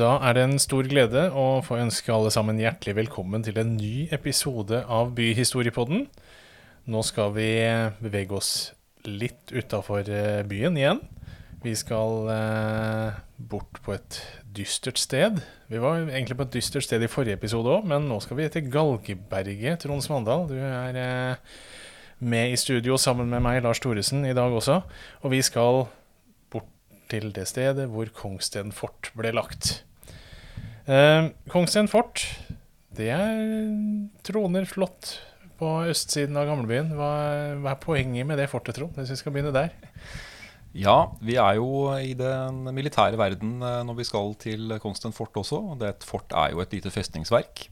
Da er det en stor glede å få ønske alle sammen hjertelig velkommen til en ny episode av Byhistoriepodden. Nå skal vi bevege oss litt utafor eh, byen igjen. Vi skal eh, bort på et dystert sted. Vi var egentlig på et dystert sted i forrige episode òg, men nå skal vi til Galgeberget, Trond Svandal. Du er eh, med i studio sammen med meg, Lars Thoresen, i dag også. Og vi skal til det stedet hvor Kongsten fort ble lagt. Eh, Kongsten fort, det er, troner flott på østsiden av gamlebyen. Hva, hva er poenget med det fortet, Trond, hvis vi skal begynne der? Ja, vi er jo i den militære verden eh, når vi skal til Kongsten fort også. Et fort er jo et lite festningsverk.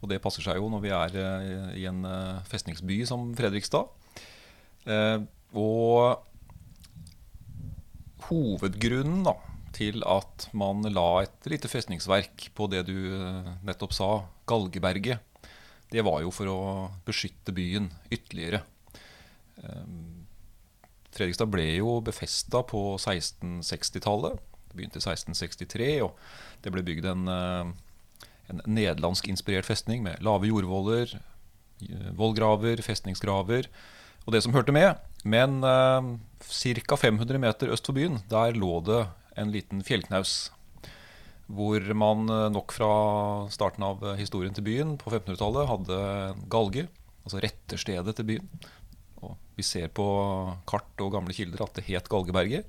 Og det passer seg jo når vi er eh, i en eh, festningsby som Fredrikstad. Og hovedgrunnen da, til at man la et lite festningsverk på det du eh, nettopp sa, Galgeberget, det var jo for å beskytte byen ytterligere. Ehm, Fredrikstad ble jo befesta på 1660-tallet. Det begynte i 1663, og det ble bygd en, eh, en nederlandsk-inspirert festning med lave jordvoller, eh, vollgraver, festningsgraver og det som hørte med. Men eh, ca. 500 meter øst for byen, der lå det en liten fjellknaus. Hvor man eh, nok fra starten av historien til byen på 1500-tallet hadde galge, altså retterstedet til byen. Og vi ser på kart og gamle kilder at det het Galgeberget.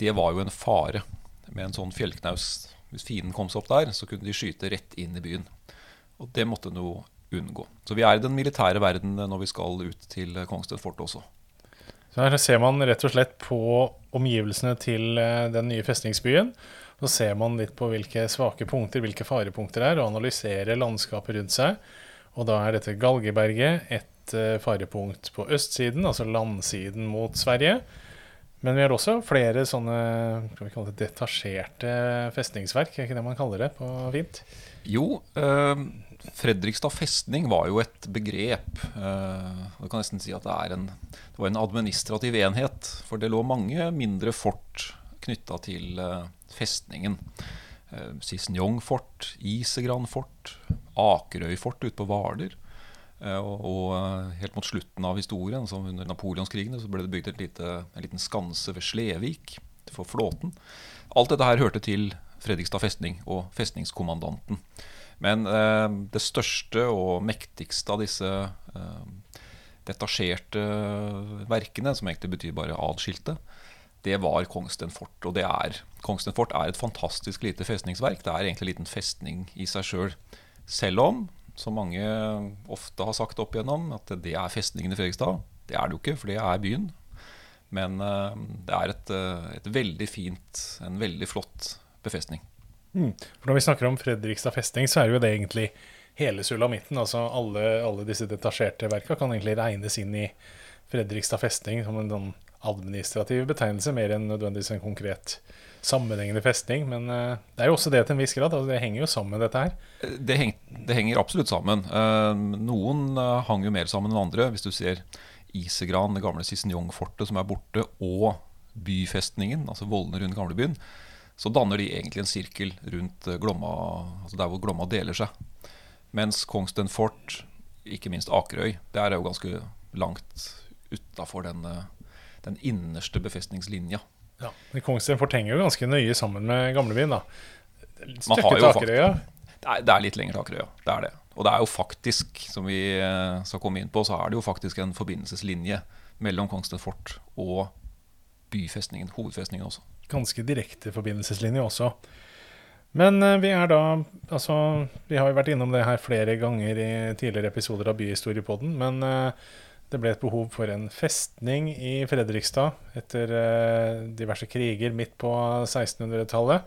Det var jo en fare med en sånn fjellknaus. Hvis fienden kom seg opp der, så kunne de skyte rett inn i byen. Og det måtte noe unngå. Så vi er i den militære verden når vi skal ut til Kongsted fort også. Så her ser man rett og slett på omgivelsene til eh, den nye festningsbyen. Så ser man litt på hvilke svake punkter, hvilke farepunkter det er, og analyserer landskapet rundt seg. Og da er dette Galgeberget et eh, farepunkt på østsiden, altså landsiden mot Sverige. Men vi har også flere sånne skal vi kalle det detasjerte festningsverk, er ikke det man kaller det på fint? Jo, øh, Fredrikstad festning var jo et begrep. Du kan nesten si at det, en, det, var en administrativ enhet. For det lå mange mindre fort knytta til uh, festningen. Uh, Sissenjong fort, Isegran fort, Akerøy fort ute på Hvaler. Og helt mot slutten av historien, altså under napoleonskrigene, så ble det bygd lite, en liten skanse ved Slevik for flåten. Alt dette her hørte til Fredrikstad festning og festningskommandanten. Men eh, det største og mektigste av disse eh, detasjerte verkene, som egentlig betyr bare adskilte, det var Kongsten fort. Og det er, Kongsten fort er et fantastisk lite festningsverk. Det er egentlig en liten festning i seg sjøl. Selv. selv om, som mange ofte har sagt opp igjennom, at det er festningen i Fredrikstad. Det er det jo ikke, for det er byen. Men uh, det er et, et, veldig fint, en veldig flott befestning. Mm. For Når vi snakker om Fredrikstad festning, så er jo det egentlig hele sulamitten. Altså alle, alle disse detasjerte verka kan egentlig regnes inn i Fredrikstad festning som en sånn administrativ betegnelse, mer enn nødvendigvis en konkret sammenhengende festning. Men uh, det er jo også det til en viss grad. Altså, det henger jo sammen, dette her. Det, heng, det henger absolutt sammen. Uh, noen uh, hang jo mer sammen enn andre. Hvis du ser Isegran, det gamle Sissenjong-fortet som er borte, og byfestningen, altså vollene rundt gamlebyen, så danner de egentlig en sirkel rundt eh, Glomma, altså der hvor Glomma deler seg. Mens Kongsten fort, ikke minst Akerøy, det er jo ganske langt utafor den, eh, den, innerste befestningslinja. Ja, men Kongsten fort henger jo ganske nøye sammen med gamlebyen, da. Stykke til Akerøya? Det det er litt lenger til Akerøya, det er det. Og det er jo faktisk, som vi eh, skal komme inn på, så er det jo faktisk en forbindelseslinje mellom Kongsten fort og byfestningen, hovedfestningen også ganske direkte forbindelseslinje også. Men uh, vi er da Altså, vi har jo vært innom det her flere ganger i tidligere episoder av Byhistoriepodden, men uh, det ble et behov for en festning i Fredrikstad etter uh, diverse kriger midt på 1600-tallet,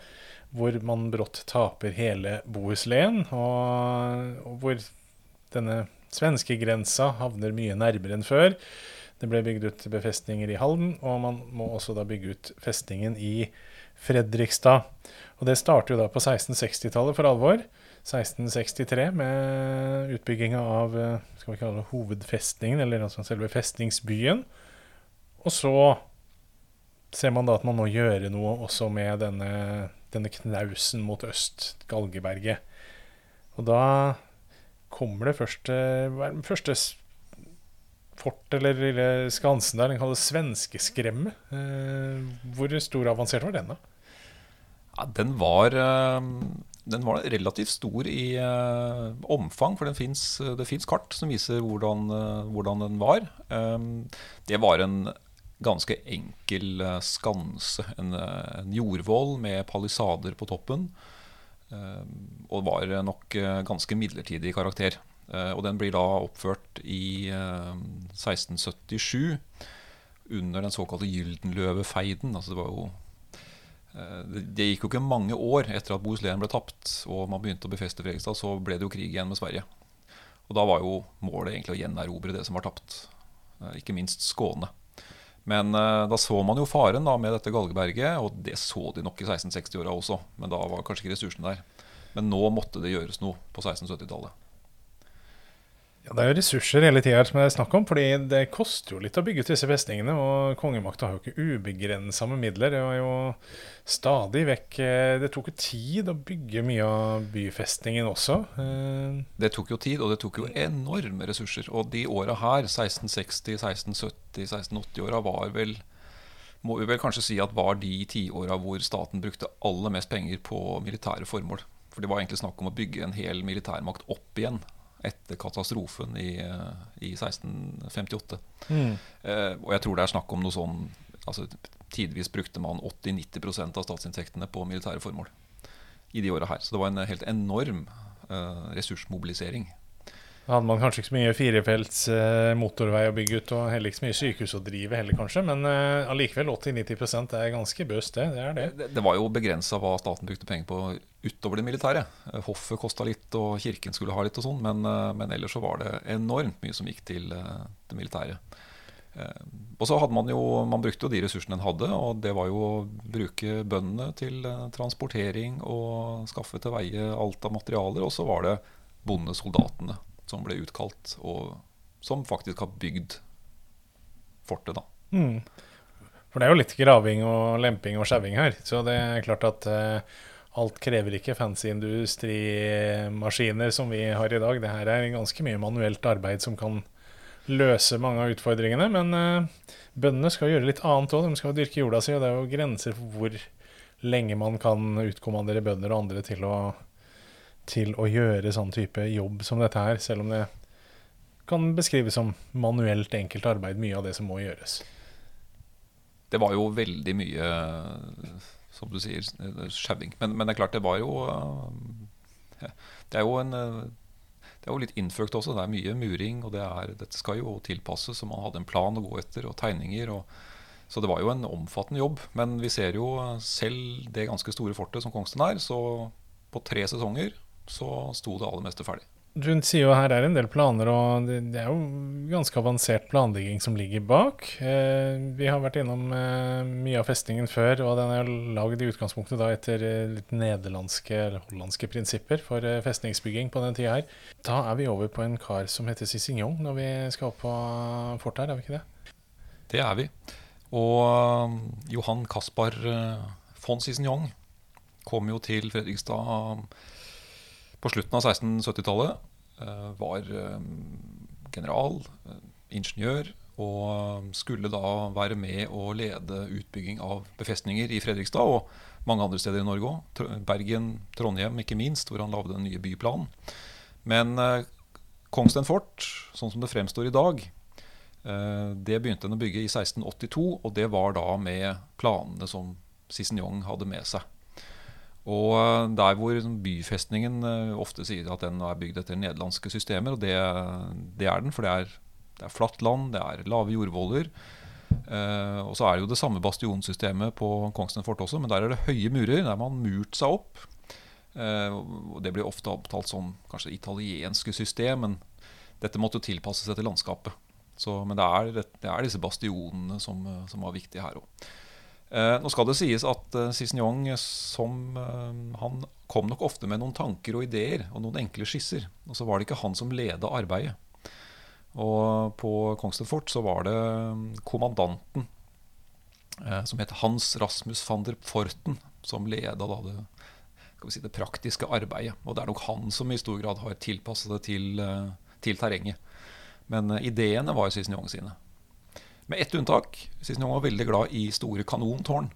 hvor man brått taper hele Bohuslän, og hvor denne svenskegrensa havner mye nærmere enn før. Det ble bygd ut befestninger i Halden, og man må også da bygge ut festningen i Fredrikstad. Og det starter jo da på 1660-tallet for alvor. 1663 med utbygginga av skal vi kalle det hovedfestningen, eller altså selve festningsbyen. Og så ser man da at man må gjøre noe også med denne denne knausen mot øst, Galgeberget. Og da kommer det første, første fort eller lille skansen der, den kalles svenskeskremme. Eh, hvor stor og avansert var den, da? Ja, den var eh, Den var relativt stor i eh, omfang, for finnes, det fins kart som viser hvordan, hvordan den var. Eh, det var en ganske enkel skanse. En, en jordvoll med palisader på toppen. eh, og var nok ganske midlertidig i karakter. Eh, og den blir da oppført i eh, 1677 under den såkalte Gyldenløvefeiden. Altså det var jo Eh, Det gikk jo ikke mange år etter at Bohuslän ble tapt og man begynte å befeste Fredrikstad, så ble det jo krig igjen med Sverige. Og da var jo målet egentlig å gjenerobre det som var tapt. Eh, Ikke minst Skåne. Men eh, da så man jo faren da med dette Galgeberget, og det så de nok i 1660-åra også. Men da var kanskje ikke ressursene der. Men nå måtte det gjøres noe på 1670-tallet. Ja, Det er jo ressurser hele tida som det er snakk om, fordi det koster jo litt å bygge ut disse festningene. Og kongemakta har jo ikke ubegrensa med midler. Det var jo stadig vekk eh, Det tok jo tid å bygge mye av byfestningen også. Eh, Det tok jo tid, og det tok jo enorme ressurser. Og de åra her, 1660, 1670, 1680-åra, var vel Må vi vel kanskje si at var de tiåra hvor staten brukte aller mest penger på militære formål. For det var egentlig snakk om å bygge en hel militærmakt opp igjen etter katastrofen i, eh, i 1658. Eh, og jeg tror det er snakk om noe sånn altså Tidvis brukte man 80-90% av statsinntektene på militære formål i de åra her. Så det var en helt enorm eh, ressursmobilisering. Da hadde man kanskje ikke så mye firefelts eh, motorvei å bygge ut, og heller ikke så mye sykehus å drive heller, kanskje. Men eh, allikevel 80-90% er ganske bøst, det. Det er det. Det, det var jo begrensa hva staten brukte penger på utover det militære. Eh, Hoffet kosta litt, og kirken skulle ha litt og sånn, men, eh, men ellers så var det enormt mye som gikk til eh, det militære. Og så hadde man jo Man brukte jo de ressursene en hadde, og det var jo å bruke bøndene til transportering og skaffe til veie alt av materialer, og så var det bondesoldatene som ble utkalt, og som faktisk har bygd fortet, da. Mm. For det er jo litt graving og lemping og skjæving her. Så det er klart at eh, alt krever ikke fancy industrimaskiner som vi har i dag. Det her er ganske mye manuelt arbeid som kan løse mange av utfordringene. Men eh, bøndene skal gjøre litt annet òg. De skal dyrke jorda si, og det er jo grenser for hvor lenge man kan utkommandere bønder og andre til å, til å gjøre sånn type jobb som dette her, selv om det kan beskrives som manuelt enkelt arbeid, mye av det som må gjøres. Det var jo veldig mye, som du sier, skjeving. Men, men det er klart, det var jo eh, Det er jo en eh, det er jo litt innføkt også. Det er mye muring, og det er, dette skal jo tilpasses. Så man hadde en plan å gå etter, og tegninger. Og, så det var jo en omfattende jobb. Men vi ser jo selv det ganske store fortet som Kongsten er, så på tre sesonger så sto det aller meste ferdig. Du sier jo her er en del planer, og det, er jo ganske avansert planlegging som ligger bak. Eh, vi har vært innom eh, mye av festningen før, og den er lagd i utgangspunktet da etter eh, litt nederlandske eller hollandske prinsipper for festningsbygging på den tida her. Da er vi over på en kar som heter Cicignon når vi skal opp på fortet her, er vi ikke det? Det er vi. Og Johan Caspar uh, von Cicignon kom jo til Fredrikstad på slutten av 1670-tallet. Uh, var um, general, uh, ingeniør, og skulle da være med å lede utbygging av befestninger i Fredrikstad og mange andre steder i Norge òg. Bergen, Trondheim ikke minst, hvor han lagde den nye byplanen. Men Kongsten fort, sånn som det fremstår i dag, Eh, Det begynte en å bygge i 1682, og det var da med planene som Cicignon hadde med seg. Og eh, der hvor byfestningen eh, ofte sier at den er bygd etter nederlandske systemer, og det, det er den, for det er, det er flatt land, det er lave jordvoller. Eh, og så er det jo det samme bastionsystemet på Kongsten fort også, men der er det høye murer. Der man murt seg opp. Eh, og det blir ofte opptalt som kanskje italienske system, men dette måtte jo tilpasses etter landskapet. Så, men det er, det er, disse bastionene som, som var viktige her òg. Eh, nå skal det sies at eh, Cicignon som, eh, han kom nok ofte med noen tanker og ideer og noen enkle skisser. Og så var det ikke han som leda arbeidet. Og på Kongsted fort så var det kommandanten eh, som het Hans Rasmus van der Forten, som leda da det, si, det praktiske arbeidet. Og det er nok han som i stor grad har tilpasset det til, eh, til terrenget. Men eh, ideene var Cisneong sine. Med ett unntak. Cisneong var veldig glad i store kanontårn.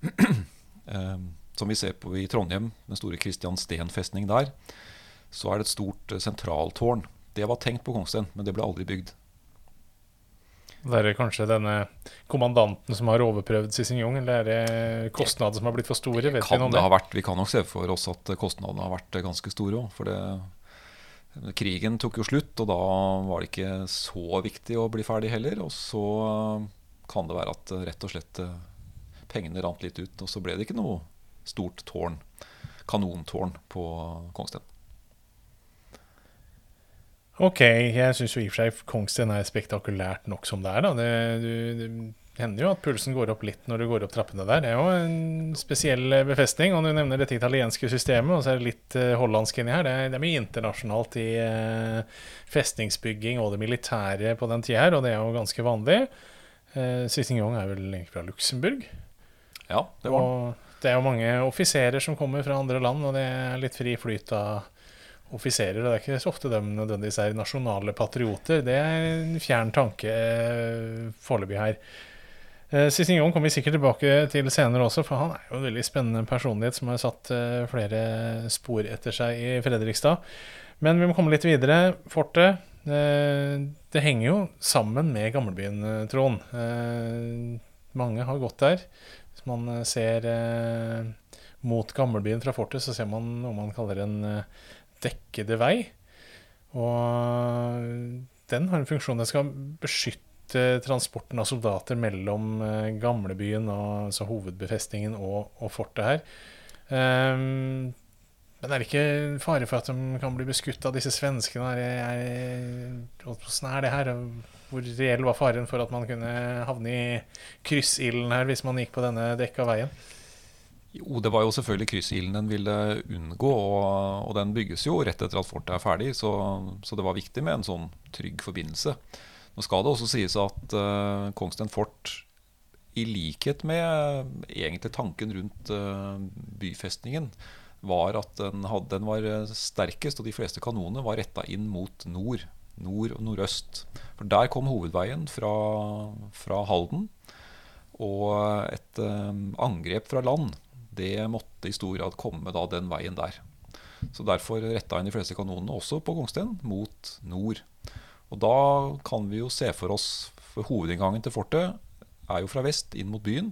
eh, som vi ser på i Trondheim, den store Kristian Steen-festning der, så er det et stort eh, sentraltårn. Det var tenkt på Kongsten, men det ble aldri bygd. Det er kanskje denne kommandanten som har overprøvd Cicignon, eller er det kostnader som har blitt for store? Vet kan vi, det ha vært, vi kan nok se for oss at kostnadene har vært ganske store òg. For det, krigen tok jo slutt, og da var det ikke så viktig å bli ferdig heller. Og så kan det være at rett og slett eh, pengene rant litt ut, og så ble det ikke noe stort tårn, kanontårn på Kongsten. Ok, jeg syns jo i og for seg Kongsten er spektakulært nok som det er. da. Det, du, det hender jo at pulsen går opp litt når du går opp trappene der. Det er jo en spesiell befestning. Og du nevner dette italienske systemet, og så er det litt uh, hollandsk inni her. Det er, det er, mye internasjonalt i uh, festningsbygging og det militære på den tida her, og det er jo ganske vanlig. Uh, gang er vel egentlig fra Luxembourg. Ja, det var og det er jo mange offiserer som kommer fra andre land, og det er litt fri flyt av offiserer. Og det er ikke så ofte de nødvendigvis er nasjonale patrioter. Det er en fjern tanke eh, foreløpig her. Eh, Cicignon kommer vi sikkert tilbake til senere også, for han er jo en veldig spennende personlighet som har satt eh, flere spor etter seg i Fredrikstad. Men vi må komme litt videre. Fortet det henger jo sammen med gamlebyen, Trond. Mange har gått der. Hvis man ser mot gamlebyen fra fortet, så ser man noe man kaller en dekkede vei. Og den har en funksjon. Den skal beskytte transporten av soldater mellom eh, gamlebyen, altså hovedbefestningen, og, og fortet her. Um, men er det ikke fare for at de kan bli beskutt av disse svenskene? Hvordan er det her? Hvor reell var faren for at man kunne havne i kryssilden her hvis man gikk på denne dekka veien? Jo, det var jo selvfølgelig kryssilden den ville unngå, og, og, den bygges jo rett etter at fortet er ferdig, så, så, det var viktig med en sånn trygg forbindelse. Nå skal det også sies at uh, Kongsten fort, i likhet med egentlig tanken rundt uh, byfestningen, var at den, hadde, den, var sterkest, og de fleste kanonene var retta inn mot nord. Nord og nordøst. For der kom hovedveien fra, fra Halden. Og et um, angrep fra land det måtte i stor grad komme da den veien der. Så Derfor retta inn de fleste kanonene også på Kongsten mot nord. Og Da kan vi jo se for oss For hovedinngangen til fortet er jo fra vest inn mot byen.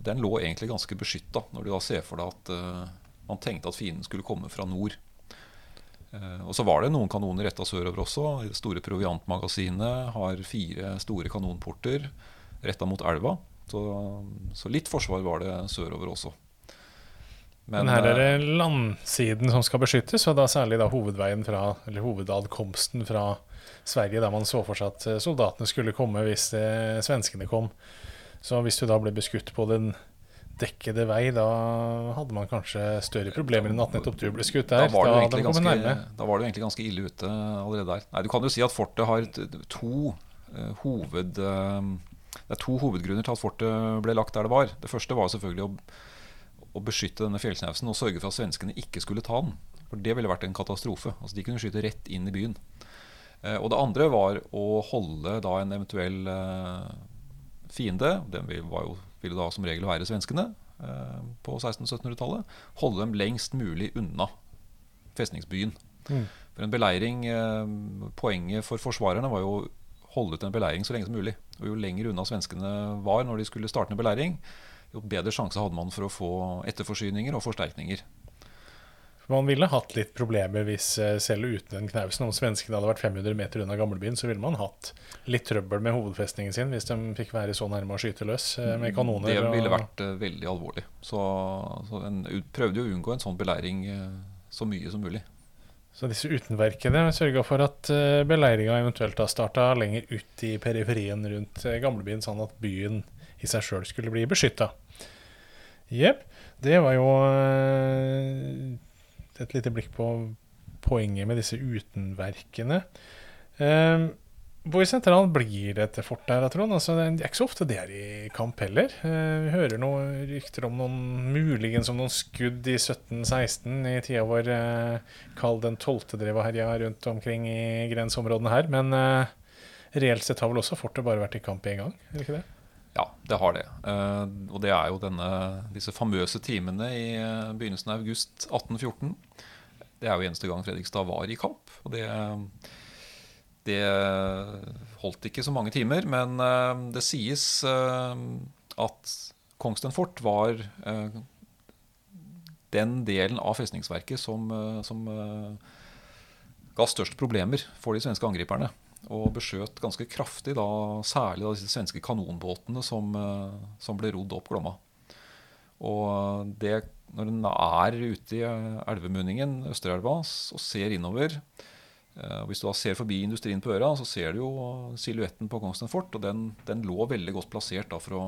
Den lå egentlig ganske beskytta, når du da ser for deg at uh, man tenkte at fienden skulle komme fra nord. Uh, og Så var det noen kanoner retta sørover også. Det store proviantmagasinet har fire store kanonporter retta mot elva. Så, så litt forsvar var det sørover også. Men, Men, her er det eh, landsiden som skal beskyttes, og da særlig da hovedveien fra, eller hovedadkomsten fra Sverige, der man så for seg at eh, soldatene skulle komme hvis det, svenskene kom. Så hvis du da ble beskutt på den dekkede vei, da hadde man kanskje større problemer enn at nettopp du ble skutt der. Da var, du egentlig ganske, da var du egentlig ganske ille ute allerede der. Nei, Du kan jo si at fortet har to uh, hoved... Uh, det er to hovedgrunner til at fortet ble lagt der det var. Det første var selvfølgelig å å beskytte denne fjellsnausen og sørge for at svenskene ikke skulle ta den. For det ville vært en katastrofe. Altså De kunne skyte rett inn i byen. Eh, og det andre var å holde da en eventuell eh, fiende, den jo, ville da som regel være svenskene eh, på 1600-1700-tallet, holde dem lengst mulig unna festningsbyen. Mm. For en beleiring Poenget for forsvarerne var jo å holde ut en beleiring så lenge som mulig. Og jo lenger unna svenskene var når de skulle starte en beleiring, jo bedre sjanse hadde man for å få etterforsyninger og forsterkninger. Man ville hatt litt problemer hvis eh, selv uten den knausen, om svenskene hadde vært 500 meter unna gamlebyen, så ville man hatt litt trøbbel med hovedfestningen sin hvis de fikk være så nærme å skyte løs eh, med kanoner. Det ville vært uh, veldig alvorlig. Så, så en prøvde å unngå en sånn beleiring så mye som mulig. Så disse utenverkene sørga for at beleiringa eventuelt har starta lenger ut i periferien rundt gamlebyen, sånn at byen i seg sjøl skulle bli beskytta. Jepp. Det var jo et lite blikk på poenget med disse utenverkene. Eh, Hvor sentralt blir dette fortet her, Trond? Altså, det er ikke så ofte det er i kamp heller. Eh, vi hører noen rykter om noen muligens om noen skudd i 1716 i tida hvor eh, Karl den 12. drev og herja rundt omkring i grenseområdene her. Men eh, reelt sett har vel også fortet bare vært i kamp én gang? er det ikke det? Ja, det har det. Eh, og det er jo denne, disse famøse timene i eh, begynnelsen av august 1814. Det er jo eneste gang Fredrikstad var i kamp. Og det det holdt ikke så mange timer, men eh, det sies at Kongsten fort var den delen av festningsverket som, som ga størst problemer for de svenske angriperne. Og beskjøt ganske kraftig, da, særlig da disse svenske kanonbåtene som, som ble rodd opp Glomma. Og det, når en er ute i elvemunningen, Østerelva, og ser innover, hvis du da ser forbi industrien på øra, så ser du jo silhuetten på Kongsvinger fort. Og den, den, lå veldig godt plassert da, for å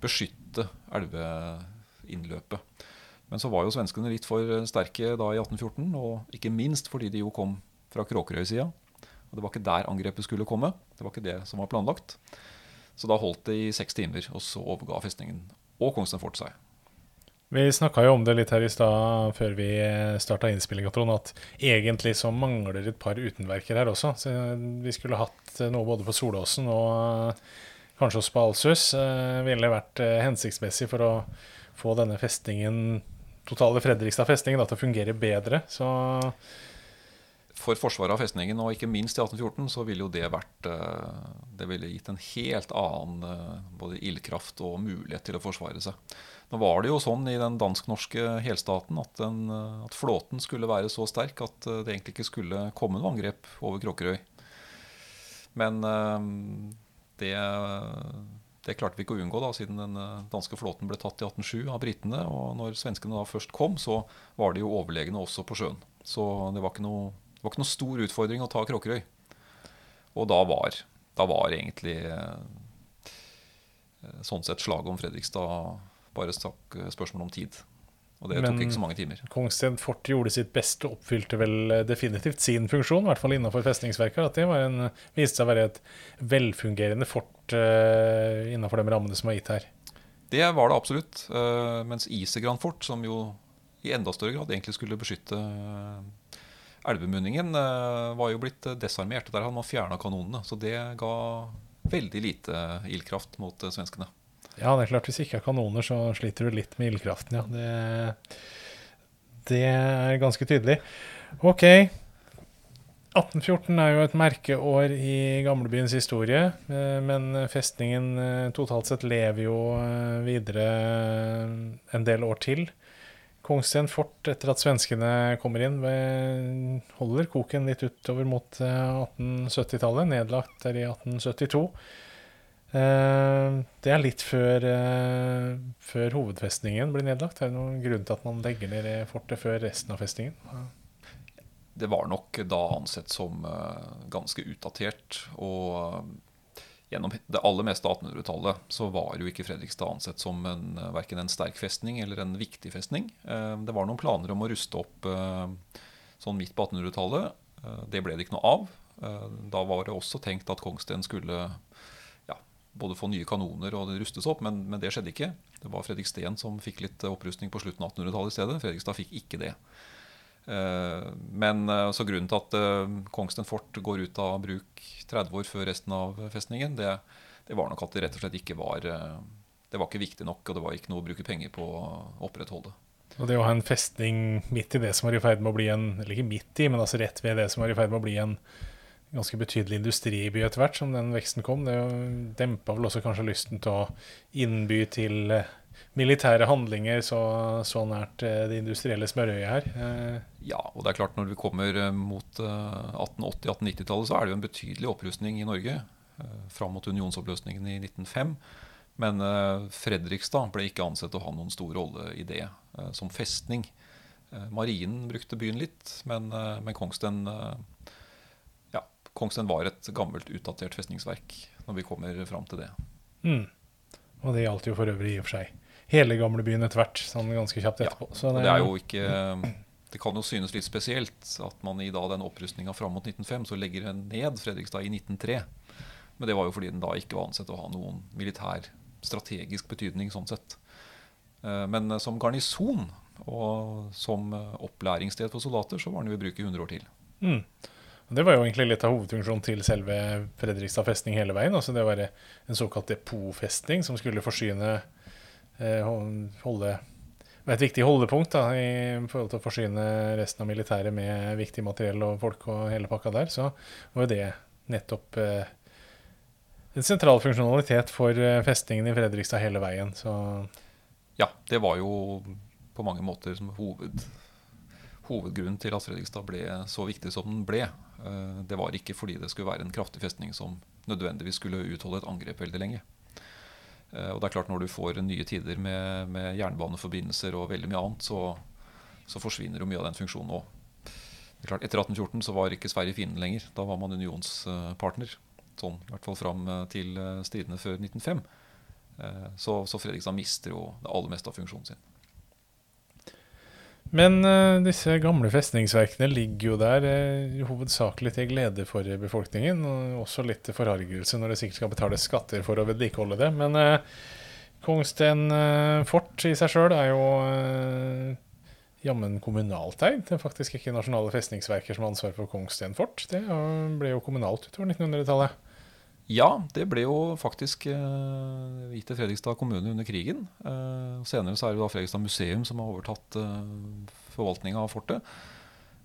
beskytte elveinnløpet. Men så var jo svenskene litt for sterke da i 1814, og ikke minst fordi de jo kom fra Kråkerøy-sida. Og det var ikke der angrepet skulle komme. Det var ikke det som var planlagt. Så da holdt det i seks timer, og så overga festningen og Kongsvinger fort seg. Vi snakka jo om det litt her i stad før vi starta innspillinga, Trond, at egentlig så mangler et par utenverker her også. Så vi skulle hatt noe både på Solåsen og kanskje hos Balsus. Det ville vært eh, hensiktsmessig for å få denne festningen, totale Fredrikstad-festningen til å fungere bedre. Så for forsvaret av festningen, og ikke minst i 1814, så ville jo det vært eh, Det ville gitt en helt annen både ildkraft og mulighet til å forsvare seg. Nå var det jo sånn i den dansk-norske helstaten at, den, at, flåten skulle være så sterk at eh, det egentlig ikke skulle komme noe angrep over Kråkerøy. Men eh, det, det, klarte vi ikke å unngå, da, siden den eh, danske flåten ble tatt i 1807 av britene. Og når svenskene da først kom, så var de jo overlegne også på sjøen. Så det var ikke noe, var ikke noen stor utfordring å ta Kråkerøy. Og da var, da var egentlig sånn sett slaget om Fredrikstad bare stakk spørsmål om tid. Og det Men, tok ikke så mange timer. Kongsten fort gjorde sitt beste og oppfylte vel eh, definitivt sin funksjon, i hvert fall innenfor festningsverket. At det en, viste seg å være et velfungerende fort uh, innenfor de rammene som var gitt her. Det var det absolutt. Uh, mens Isegran fort, som jo i enda større grad egentlig skulle beskytte elvemunningen, var jo blitt desarmert. Der hadde man fjerna kanonene. Så det ga veldig lite ildkraft mot svenskene. Ja, det er klart. Hvis ikke er kanoner, så sliter du litt med ildkraften, ja. Det, det er ganske tydelig. OK. 1814 er jo et merkeår i gamlebyens historie, eh, men festningen eh, totalt sett lever jo eh, videre en del år til. Kongsten fort, etter at svenskene kommer inn, holder koken litt utover mot 1870-tallet, nedlagt der i 1872. Eh, det er litt før, eh, før, hovedfestningen blir nedlagt. Er det noen grunn til at man legger ned fortet før resten av festningen? Det var nok da ansett som eh, ganske utdatert. Og gjennom det aller meste av 1800-tallet så var jo ikke Fredrikstad ansett som en, verken en sterk festning eller en viktig festning. Det var noen planer om å ruste opp sånn midt på 1800-tallet. Det ble det ikke noe av. Da var det også tenkt at Kongsten skulle både få nye kanoner og rustes opp, men, men, det skjedde ikke. Det var Fredriksten som fikk litt opprustning på slutten av 1800-tallet i stedet. Fredrikstad fikk ikke det. Eh, men eh, så grunnen til at eh, Kongsten fort går ut av bruk 30 år før resten av festningen, det, det var nok at det rett og slett ikke var Det var ikke viktig nok, og det var ikke noe å bruke penger på å opprettholde. Og det å ha en festning midt i det som var i ferd med å bli en Eller ikke midt i, men altså rett ved det som var i ferd med å bli en ganske betydelig industriby etter hvert som den veksten kom. Det dempa vel også kanskje lysten til å innby til militære handlinger så, så nært eh, det industrielle smørøyet her. Eh, ja, og det er klart når vi kommer mot 1880-1890-tallet, så er det jo en betydelig opprustning i Norge. Fram mot unionsoppløsningen i 1905. Men Fredrikstad ble ikke ansett å ha noen stor rolle i det som festning. Marinen brukte byen litt, men, men Kongsten Kongsvinger var et gammelt, utdatert festningsverk når vi kommer fram til det. Mm. Og det gjaldt jo for øvrig i og for seg hele gamlebyen etter hvert, sånn ganske kjapt etterpå. Ja, det, det, er jo ikke det kan jo synes litt spesielt at man i da den opprustninga fram mot 1905 så legger den ned Fredrikstad i 1903. Men det var jo fordi den da ikke var ansett å ha noen militær strategisk betydning sånn sett. Eh, men som garnison og som opplæringssted for soldater så var den jo i bruk i 100 år til. Mm. Det var jo egentlig litt av hovedfunksjonen til selve Fredrikstad festning hele veien. altså Det var en såkalt depotfestning som skulle forsyne eh, holde var et viktig holdepunkt da, i forhold til å forsyne resten av militæret med viktig materiell og folk og hele pakka der, så var jo det nettopp eh, en sentral funksjonalitet for eh, festningen i Fredrikstad hele veien. Så Ja, det var jo på mange måter som hoved, hovedgrunnen til at Fredrikstad ble så viktig som den ble. Eh, det var ikke fordi det skulle være en kraftig festning som nødvendigvis skulle utholde et angrep veldig lenge. Eh, og det er klart Når du får nye tider med, med jernbaneforbindelser og veldig mye annet, så, så forsvinner jo mye av den funksjonen òg. Etter 1814 så var ikke Sverige fienden lenger. Da var man unionspartner. Sånn, I hvert fall fram eh, til eh, stridene før 1905. Så, så Fredrikstad mister jo det aller meste av funksjonen sin. Men uh, disse gamle festningsverkene ligger jo der uh, hovedsakelig til glede for befolkningen, og også litt til forargelse når det sikkert skal betales skatter for å vedlikeholde det. Men uh, Kongsten fort i seg sjøl er jo jammen kommunalt eid. Det er faktisk ikke Nasjonale festningsverker som har ansvar for Kongsten fort. Det ble jo kommunalt utover 1900-tallet. Ja, det ble jo faktisk eh, gitt til Fredrikstad kommune under krigen. Eh, senere så er det da Fredrikstad museum som har overtatt eh, forvaltninga av fortet.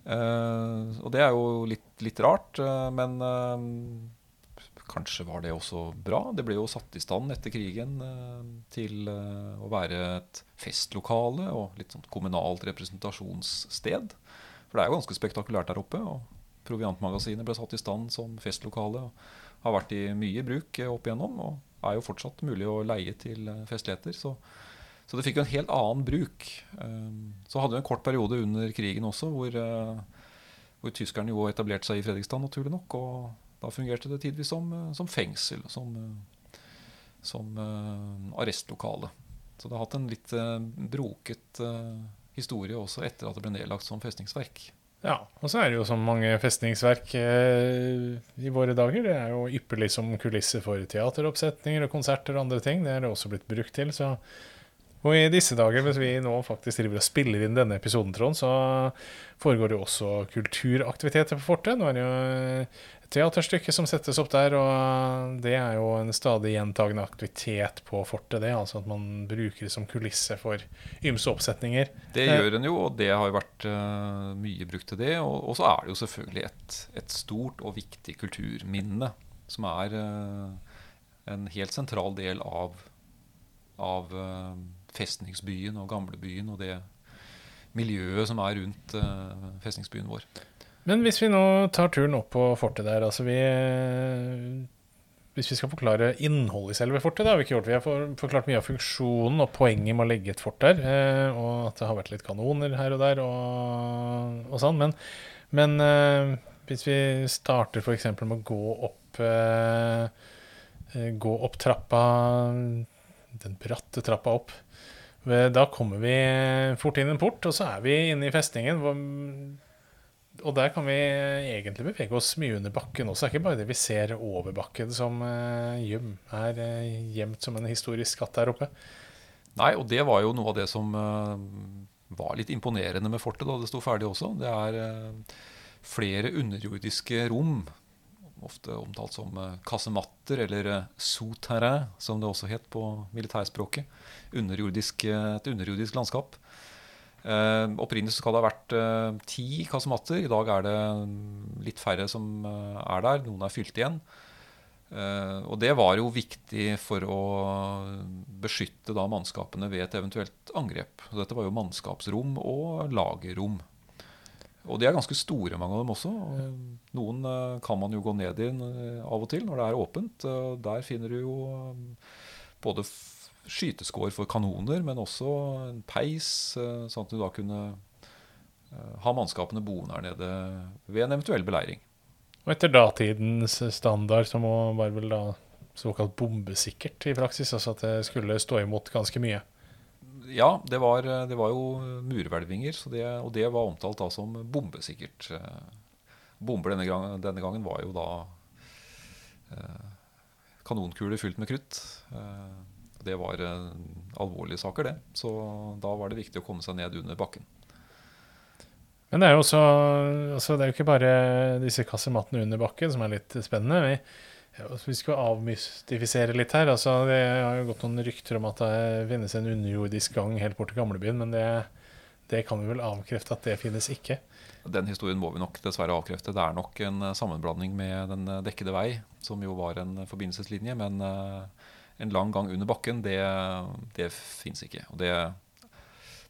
Eh, og det er jo litt, litt rart, men kanskje var det også bra. Det ble jo satt i stand etter krigen til å være et festlokale og litt sånn kommunalt representasjonssted. For det er jo ganske spektakulært der oppe. og Proviantmagasinet ble satt i stand som festlokale. og har vært i mye bruk eh, opp igjennom, og er jo fortsatt mulig å leie til eh, festligheter. Så, så det fikk jo en helt annen bruk. Eh, så hadde vi en kort periode under krigen også hvor, hvor tyskerne jo etablerte seg i Fredrikstad, naturlig nok. Og da fungerte det tidvis som, som fengsel, som, som arrestlokale. Så det har hatt en litt broket historie også etter at det ble nedlagt som festningsverk. Ja, og så er det jo som mange festningsverk eh, i våre dager. Det er jo ypperlig som kulisse for teateroppsetninger og konserter og andre ting. Det er det også blitt brukt til. Så. Og i disse dager, mens vi nå faktisk driver og spiller inn denne episoden, Trond, så foregår det jo også kulturaktiviteter på fortet. Nå er det jo teaterstykke som settes opp der, og det er jo en stadig gjentagende aktivitet på fortet. det, altså At man bruker det som kulisse for ymse oppsetninger. Det gjør en jo, og det har jo vært uh, mye brukt til det. Og, og, så er det jo selvfølgelig et, et stort og viktig kulturminne som er uh, en helt sentral del av, av uh, festningsbyen og gamlebyen og det miljøet som er rundt festningsbyen vår. Men hvis vi nå tar turen opp på fortet der, altså vi Hvis vi skal forklare innholdet i selve fortet, det har vi ikke gjort. Vi har forklart mye av funksjonen og poenget med å legge et fort der, eh, og at det har vært litt kanoner her og der og, og sånn. Men, men uh, hvis vi starter f.eks. med å gå opp uh, Gå opp trappa Den bratte trappa opp. Da kommer vi fort inn en port, og så er vi inne i festningen og der kan vi egentlig bevege oss mye under bakken også. Det er ikke bare det vi ser over bakken som uh, er uh, gjemt som en historisk skatt der oppe. Nei, og det var jo noe av det som uh, var litt imponerende med fortet da det sto ferdig også. Det er flere underjordiske rom, ofte omtalt som kassematter eller souterrain, som det også het på militærspråket. Underjordisk, et underjordisk landskap. Uh, opprinnelig skal det ha vært uh, ti kasematter. I dag er det litt færre som uh, er der. Noen er fylt igjen. og det var jo viktig for å beskytte da mannskapene ved et eventuelt angrep. Så dette var jo mannskapsrom og lagerrom. Og de er ganske store, mange av dem også. Noen kan man jo gå ned i av og til når det er åpent. Der finner du jo både skyteskår for kanoner, men også en peis, eh, sånn at du da kunne eh, ha mannskapene boende her nede ved en eventuell beleiring. Og etter datidens standard så må var vel da såkalt bombesikkert i praksis, altså at det skulle stå imot ganske mye? Ja, det var, det var jo murhvelvinger, og det var omtalt da som bombesikkert. Eh, bomber denne, gang, denne gangen var jo da eh, kanonkuler fylt med krutt. Eh, det var eh, alvorlige saker, det. Så da var det viktig å komme seg ned under bakken. Men det er jo også altså Det er jo ikke bare disse kassemattene under bakken som er litt spennende. Vi, altså, vi skal avmystifisere litt her. altså Det har jo gått noen rykter om at det finnes en underjordisk gang helt bort til gamlebyen, men det, det kan vi vel avkrefte at det finnes ikke. Den historien må vi nok dessverre avkrefte. Det er nok en sammenblanding med Den dekkede vei, som jo var en forbindelseslinje. Men en lang gang under bakken, det, det fins ikke. Og det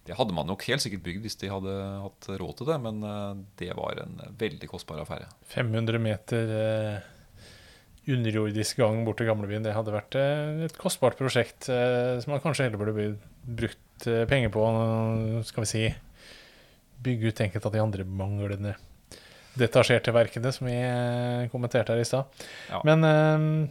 det hadde man nok helt sikkert bygd hvis de hadde hatt råd til det, men eh, det var en veldig kostbar affære. 500 meter eh, underjordisk gang bort til gamlebyen, det hadde vært eh, et kostbart prosjekt som man kanskje heller burde brukt penger på. Skal vi si bygge ut enkelte av de andre manglende detasjerte verkene som vi kommenterte her i stad. Ja. Men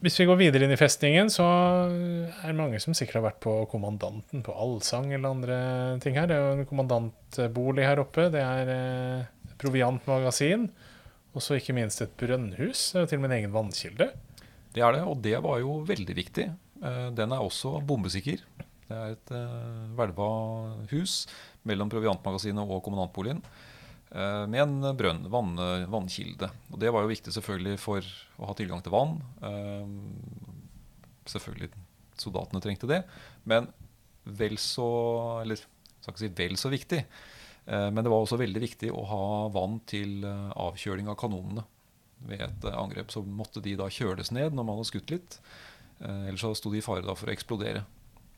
hvis vi går videre inn i festningen, så er det mange som sikkert har vært på Kommandanten på Allsang eller andre ting her. Det er jo en kommandantbolig her oppe. Det er eh, proviantmagasin. Og så ikke minst et brønnhus. Det er jo til og med en egen vannkilde. Det er det, og det var jo veldig viktig. Eh, den er også bombesikker. Det er et eh, hvelva hus mellom proviantmagasinet og kommandantboligen. Eh, med en brønn, vann, vannkilde. Og Det var jo viktig selvfølgelig for å ha tilgang til vann. Eh, selvfølgelig soldatene trengte det. Men vel så Eller skal ikke si vel så viktig. Eh, men det var også veldig viktig å ha vann til avkjøling av kanonene. Ved et angrep så måtte de da kjøles ned når man hadde skutt litt. Ellers så sto de i fare for å eksplodere.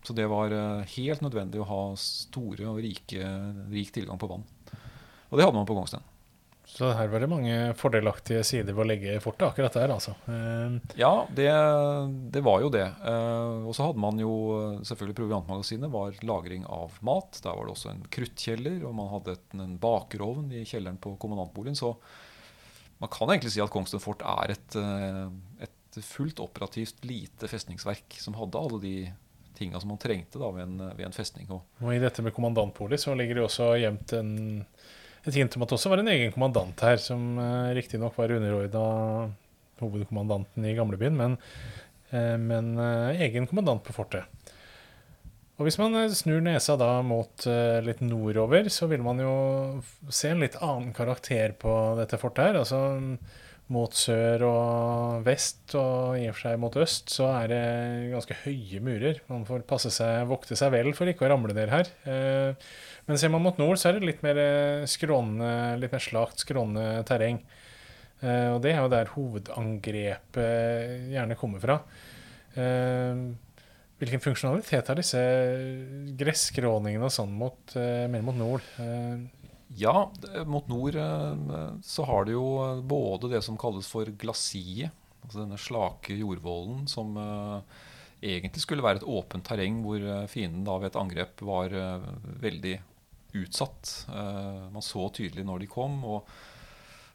Så det var helt nødvendig å ha store og rike, rik tilgang på vann. Og det hadde man på Kongsten. Så her var det mange fordelaktige sider ved å legge fortet akkurat der, altså. Uh, ja, det, det, var jo det. Uh, og så hadde man jo selvfølgelig proviantmagasinet var lagring av mat. Der var det også en kruttkjeller, og man hadde en bakerovn i kjelleren på kommandantboligen. Så man kan egentlig si at Kongsten fort er et, eh, et fullt operativt lite festningsverk som hadde alle de tinga som man trengte da ved en, ved en festning. Og, og i dette med kommandantbolig så ligger det også gjemt en et hint om at det også var en egen kommandant her, som uh, riktignok var underordna hovedkommandanten i gamlebyen, men, uh, men uh, egen kommandant på fortet. Og Hvis man snur nesa da mot uh, litt nordover, så vil man jo se en litt annen karakter på dette fortet her. Altså mot sør og vest, og i og for seg mot øst, så er det ganske høye murer. Man får passe seg, vokte seg vel for ikke å ramle ned her. Uh, men ser man mot nord, så er det litt mer eh, skrånende, litt mer slakt, skrånende terreng. Uh, og det er jo der hovedangrepet gjerne kommer fra. Hvilken funksjonalitet har disse gresskråningene og sånn mer mot nord? Ja, mot nord så har det jo både det som kalles for glasie, altså denne slake jordvollen som egentlig skulle være et åpent terreng hvor fienden da ved et angrep var veldig utsatt. Man så tydelig når de kom. Og,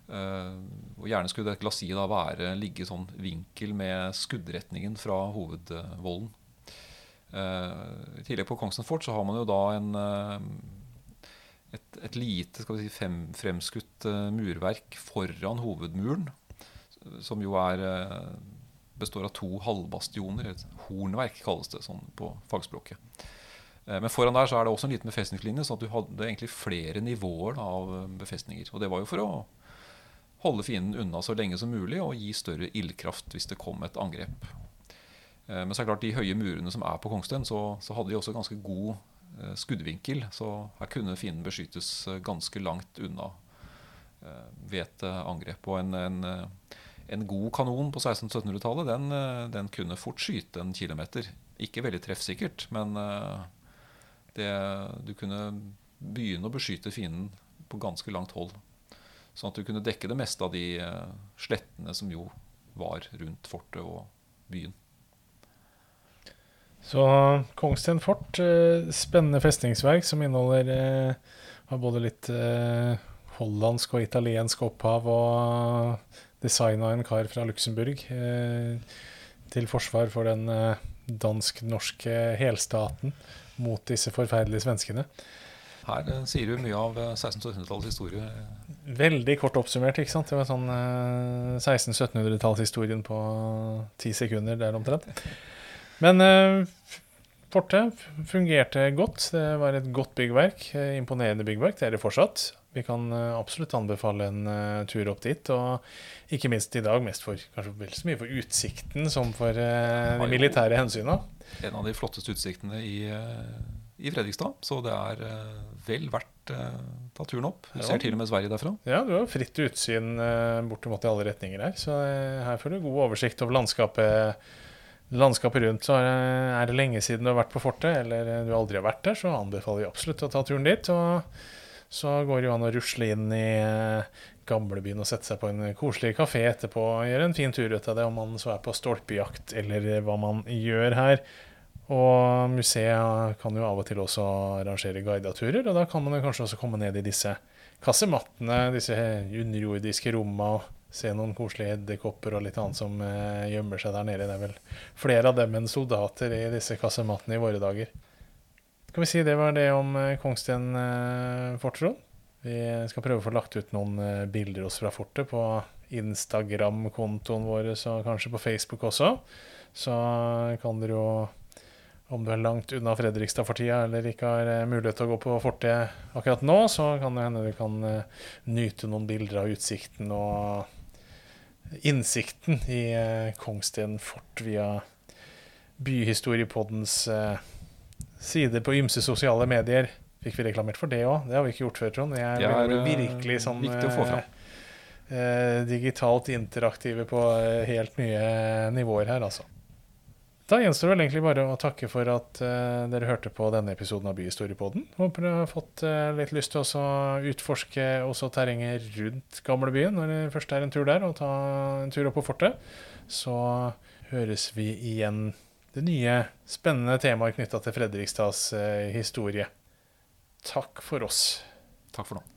og gjerne skulle det glasiet da være ligge sånn vinkel med skuddretningen fra hovedvollen. I tillegg på Kongsnes fort så har man jo da en et, et, lite si, fem, fremskutt murverk foran hovedmuren, som jo er består av to halvbastioner. Et hornverk kalles det sånn på fagspråket. Eh, men foran der så er det også en liten befestningslinje, så at du hadde egentlig flere nivåer av eh, befestninger. Og det var jo for å holde fienden unna så lenge som mulig og gi større ildkraft hvis det kom et angrep. Eh, men så er det klart de høye murene som er på Kongsten, så, så hadde de også ganske god skuddvinkel. Så her kunne fienden beskyttes ganske langt unna ved et angrep. Og en, en, en god kanon på 1600-1700-tallet den, den, kunne fort skyte en kilometer. Ikke veldig treffsikkert, men det, du kunne begynne å beskytte fienden på ganske langt hold. Sånn at du kunne dekke det meste av de slettene som jo var rundt fortet og byen. Så Kongsten fort, uh, spennende festningsverk som inneholder uh, har både litt hollandsk og italiensk opphav og designa en kar fra Luxembourg til forsvar for den dansk-norske helstaten. mot disse forferdelige svenskene. Her eh, sier du mye av eh, 1600-1700-tallets historie. Veldig kort oppsummert. ikke sant? Det var sånn eh, 1600-1700-tallshistorien på ti sekunder der omtrent. Men eh, fortet fungerte godt. Det var et godt byggverk. eh, Imponerende byggverk. Det er det fortsatt. Vi kan eh, absolutt anbefale en uh, tur opp dit. Og ikke minst i dag, mest for kanskje vel så mye for utsikten som for uh, de militære hensyna. En av de flotteste utsiktene i, uh, i Fredrikstad. Så det er vel verdt ta turen opp. Du Ja. ser til og med Sverige derfra. Ja, du har fritt utsyn bortimot i alle retninger her, så her får du god oversikt over landskapet, landskapet rundt. Så er det lenge siden du har vært på fortet, eller du aldri har vært der, så anbefaler vi absolutt å ta turen dit. Og så går det jo an å rusle inn i eh, gamlebyen og sette seg på en koselig kafé etterpå og gjøre en fin tur ut av det, om man så er på stolpejakt eller hva man gjør her. Og museet kan jo av og til også arrangere guidaturer, og da kan man jo kanskje også komme ned i disse kassemattene, disse underjordiske romma, og se noen koselige edderkopper og litt annet som eh, gjemmer seg der nede. Det er vel flere av dem enn soldater i disse kassemattene i våre dager. Skal vi si det var det om eh, Kongsten eh, fort, Trond? Vi skal prøve å få lagt ut noen eh, bilder oss fra fortet på Instagram-kontoen vår, og kanskje på Facebook også. Så kan dere jo om du er langt unna Fredrikstad for tida, eller ikke har eh, mulighet til å gå på fortet akkurat nå, så kan det hende du kan eh, nyte noen bilder av utsikten og innsikten i eh, Kongsten fort via Byhistoriepoddens eh, sider på ymse sosiale medier. Fikk vi reklamert for det òg? Det har vi ikke gjort før, Trond. Jeg Det er, eh, virkelig sånn viktig å få fram. digitalt interaktive på helt nye nivåer her, altså. Da gjenstår vel egentlig bare å takke for at uh, dere hørte på denne episoden av Byhistoriepodden. Håper dere har fått uh, litt lyst til å utforske også terrenget rundt gamlebyen når det først er en tur der, og ta en tur opp på fortet. Så høres vi igjen det nye, spennende temaet knytta til Fredrikstads uh, historie. Takk for oss. Takk for nå.